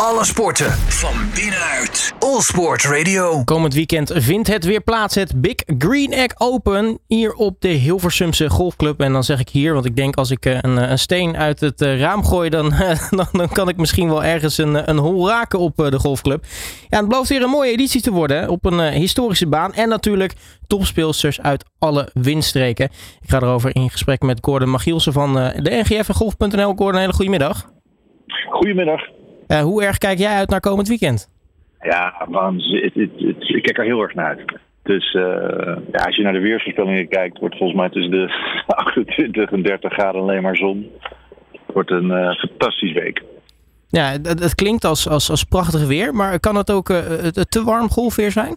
Alle sporten van binnenuit. All Sport Radio. Komend weekend vindt het weer plaats, het Big Green Egg Open, hier op de Hilversumse Golfclub. En dan zeg ik hier, want ik denk als ik eh, een, een steen uit het eh, raam gooi, dan, dan, dan kan ik misschien wel ergens een, een hol raken op eh, de golfclub. Ja, het belooft weer een mooie editie te worden, op een historische baan. En natuurlijk topspeelsters uit alle windstreken. Ik ga erover in gesprek met Gordon Magielsen van de NGF en Golf.nl. Gordon, een hele goede middag. Goedemiddag. Uh, hoe erg kijk jij uit naar komend weekend? Ja, ik kijk er heel erg naar uit. Dus uh, ja, als je naar de weersvoorspellingen kijkt, wordt volgens mij tussen de 28 en 30 graden alleen maar zon. Het wordt een uh, fantastisch week. Ja, het, het, klinkt als, als, als prachtig weer, maar kan het ook het te warm golfweer zijn?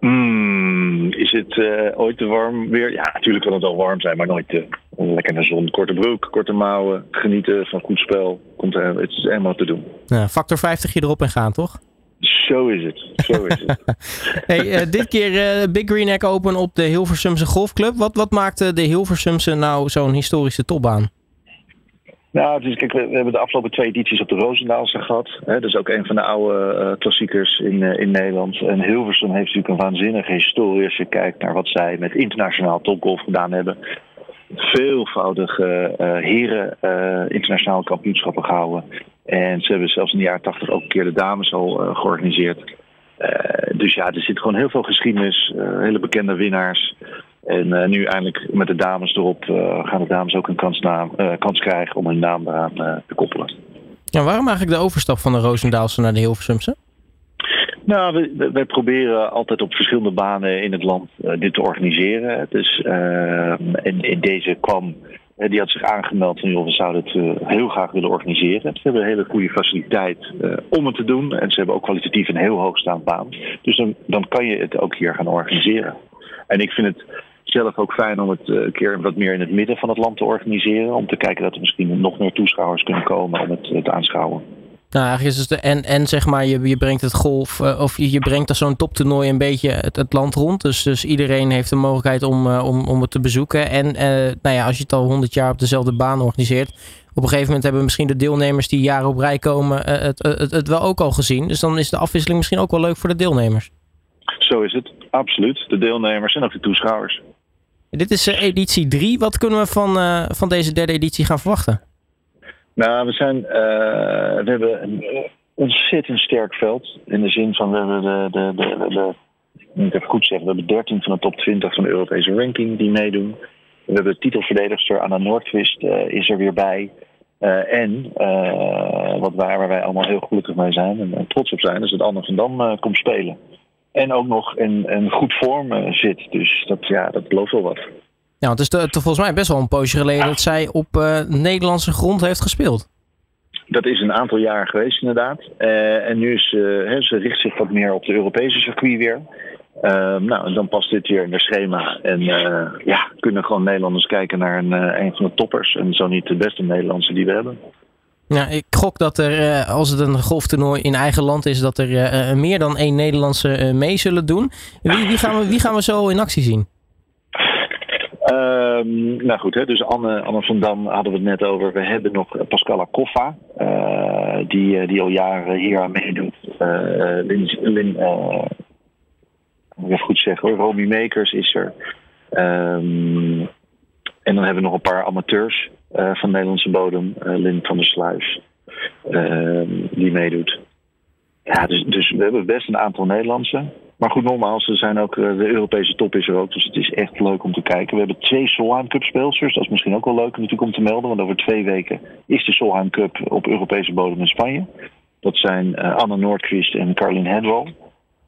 Mm, is het ooit te warm weer? Ja, natuurlijk kan het wel warm zijn, maar nooit te, lekker naar zon. Korte broek, korte mouwen, genieten van goed spel. Komt er, het is helemaal te doen. Ja, factor 50 je erop en gaan, toch? Zo is het. Zo is het. hey, uh, dit keer uh, Big Green Egg Open op de Hilversumse Golfclub. Wat, wat maakte de Hilversumse nou zo'n historische topbaan? Nou, dus, kijk, we, hebben de afgelopen twee edities op de Roosendaalse gehad. Hè, dat is ook een van de oude uh, klassiekers in, in Nederland. En Hilversum heeft natuurlijk een waanzinnige historie als je kijkt naar wat zij met internationaal topgolf gedaan hebben veelvoudige uh, heren uh, internationale kampioenschappen gehouden. En ze hebben zelfs in de jaren tachtig ook een keer de dames al uh, georganiseerd. dus ja, er zit gewoon heel veel geschiedenis, hele bekende winnaars. En nu eindelijk met de dames erop gaan de dames ook een kans, kans krijgen om hun naam eraan te koppelen. Ja, waarom eigenlijk de overstap van de Roosendaalse naar de Hilversumse? Nou, wij, proberen altijd op verschillende banen in het land uh, dit te organiseren. Dus uh, in, in, deze kwam, uh, die had zich aangemeld van joh, we zouden het heel graag willen organiseren. Ze hebben een hele goede faciliteit om het te doen. En ze hebben ook kwalitatief een heel hoogstaand baan. Dus dan, dan kan je het ook hier gaan organiseren. En ik vind het zelf ook fijn om het een keer wat meer in het midden van het land te organiseren. Om te kijken dat er misschien nog meer toeschouwers kunnen komen om het te aanschouwen. Nou, eigenlijk is het de, en, en zeg maar, je, je brengt het golf, uh, of je, je brengt er zo'n toptoernooi een beetje het, het, land rond. Dus, dus iedereen heeft de mogelijkheid om, uh, om, om het te bezoeken. En uh, nou ja, als je het al honderd jaar op dezelfde baan organiseert, op een gegeven moment hebben misschien de deelnemers die jaren op rij komen het, het, het wel ook al gezien. Dus dan is de afwisseling misschien ook wel leuk voor de deelnemers. Zo is het, absoluut. De deelnemers en ook de toeschouwers. Dit is editie 3. Wat kunnen we van, van deze derde editie gaan verwachten? Nou, we, zijn, uh, we hebben een ontzettend sterk veld. In de zin van, we hebben de, de, de, de, moet even goed zeggen, we hebben 13 van de top 20 van de Europese ranking die meedoen. We hebben de titelverdedigster Anna Noordquist uh, is er weer bij. Uh, en wat waar, waar wij allemaal heel gelukkig mee zijn en, trots op zijn, is dat Anne van Dam komt spelen. En ook nog in, in goed vorm zit. Dus dat, ja, dat belooft wel wat. Ja, het is te, volgens mij best wel een poosje geleden dat zij op uh, Nederlandse grond heeft gespeeld. Dat is een aantal jaar geweest inderdaad. Uh, en nu is uh, ze richt zich wat meer op de Europese circuit weer. Ehm, nou, dan past dit weer in het schema. En ja, kunnen gewoon Nederlanders kijken naar een, een van de toppers. En zo niet de beste Nederlandse die we hebben. Ja, ik gok dat er, als het een golftoernooi in eigen land is, dat er meer dan één Nederlandse mee zullen doen. Wie, wie, gaan we, wie gaan we zo in actie zien? Um, nou goed, hè, dus Anne, van Dam hadden we het net over. We hebben nog Pascala Koffa, uh, die, eh, die al jaren hier aan meedoet. Uh, Lin, moet even goed zeggen hoor, Romy Makers is er. Um, en dan hebben we nog een paar amateurs van Nederlandse bodem. Lin van der Sluis, die meedoet. Ja, dus, dus we hebben best een aantal Nederlandse. Maar goed, nogmaals, er zijn ook, eh, de Europese top is er ook. Dus het is echt leuk om te kijken. We hebben twee Solheim Cup speelsters. Dat is misschien ook wel leuk natuurlijk om te melden. Want over twee weken is de Solheim Cup op Europese bodem in Spanje. Dat zijn uh, Anne Noordquist en Carlin Hedwell.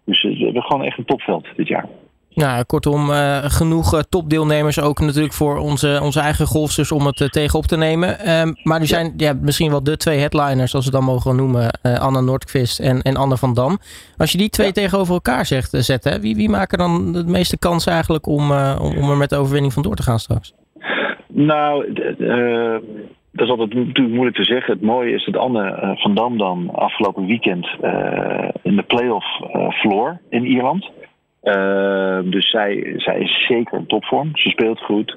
Dus uh, we hebben gewoon echt een topveld dit jaar. Nou, kortom, uh, genoeg uh, topdeelnemers ook natuurlijk voor onze, onze eigen golfsters om het uh, tegenop te nemen. Um, maar nu zijn ja, misschien wel de twee headliners, als we dan mogen noemen, Anna Noordquist en, en Anne van Dam. Als je die twee ja. tegenover elkaar zegt, zet, hè, wie, wie maken dan de meeste kans eigenlijk om, om, om er met de overwinning vandoor te gaan straks? Nou, dat is altijd natuurlijk moeilijk te zeggen. Het mooie is dat Anne van Dam dan afgelopen weekend in de playoff floor in Ierland uh, dus zij, zij is zeker in topvorm. Ze speelt goed.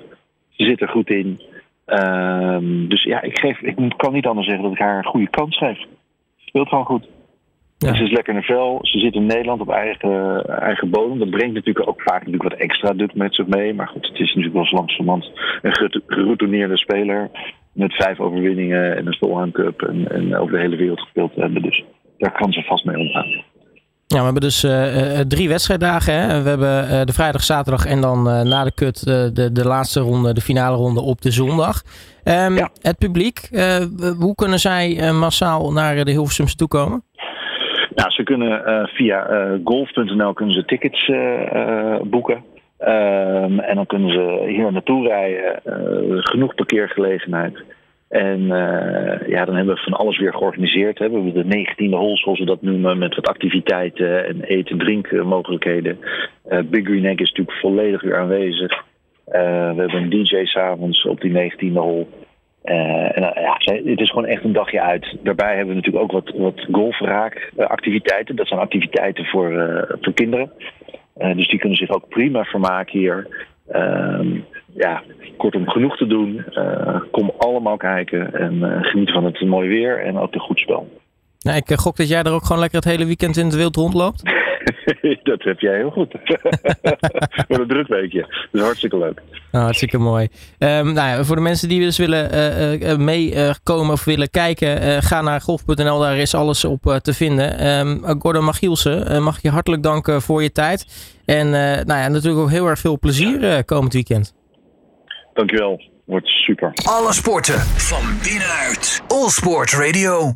Ze zit er goed in. Uh, dus ja, ik, geef, ik kan niet anders zeggen dat ik haar een goede kans geef. speelt gewoon goed. Ja. Ze is lekker in vel. Ze zit in Nederland op eigen, eigen bodem. Dat brengt natuurlijk ook vaak natuurlijk wat extra druk met zich mee. Maar goed, het is natuurlijk wel langzamerhand een gerout- geroutineerde speler. Met vijf overwinningen en een Stolheim Cup. En, en over de hele wereld gespeeld te hebben. Dus daar kan ze vast mee omgaan. Ja, we hebben dus eh, eh, drie wedstrijddagen. Hè? We hebben eh, de vrijdag, zaterdag en dan eh, na de kut eh, de, de laatste ronde, de finale ronde op de zondag. Ehm, Ja. Het publiek, eh, hoe kunnen zij eh, massaal naar de Hilversumse toe komen? Nou, ze kunnen eh, via eh, golf.nl kunnen ze tickets eh, eh, boeken. Ehm, en dan kunnen ze hier naartoe rijden. eh, genoeg parkeergelegenheid. En eh, ja, dan hebben we van alles weer georganiseerd. Hè. We hebben de 19e hole, zoals we dat noemen, met wat activiteiten en eten, drinken mogelijkheden. Eh, Big Green Egg is natuurlijk volledig weer aanwezig. Eh, we hebben een DJ s'avonds op die 19e hole. Eh, en, ja, het is gewoon echt een dagje uit. Daarbij hebben we natuurlijk ook wat, wat golfraak-activiteiten. dat zijn activiteiten voor, voor kinderen. Dus die kunnen zich ook prima vermaken hier. Ehm, ja, kortom, genoeg te doen. Eh, kom allemaal kijken en eh, geniet van het mooie weer en ook een goed spel. Nou, ik eh, gok dat jij er ook gewoon lekker het hele weekend in het wild rondloopt. dat heb jij heel goed. Wat een druk weekje. Dat is hartstikke leuk. Nou, hartstikke mooi. Ehm, nou ja, voor de mensen die dus willen meekomen of willen kijken, ga naar golf.nl. Daar is alles op te vinden. Ehm Gordon Magielsen, mag ik je hartelijk danken voor je tijd. En nou ja, natuurlijk ook heel erg veel plezier komend weekend. Dankjewel. Wordt super. Alle sporten van binnenuit. All Sport Radio.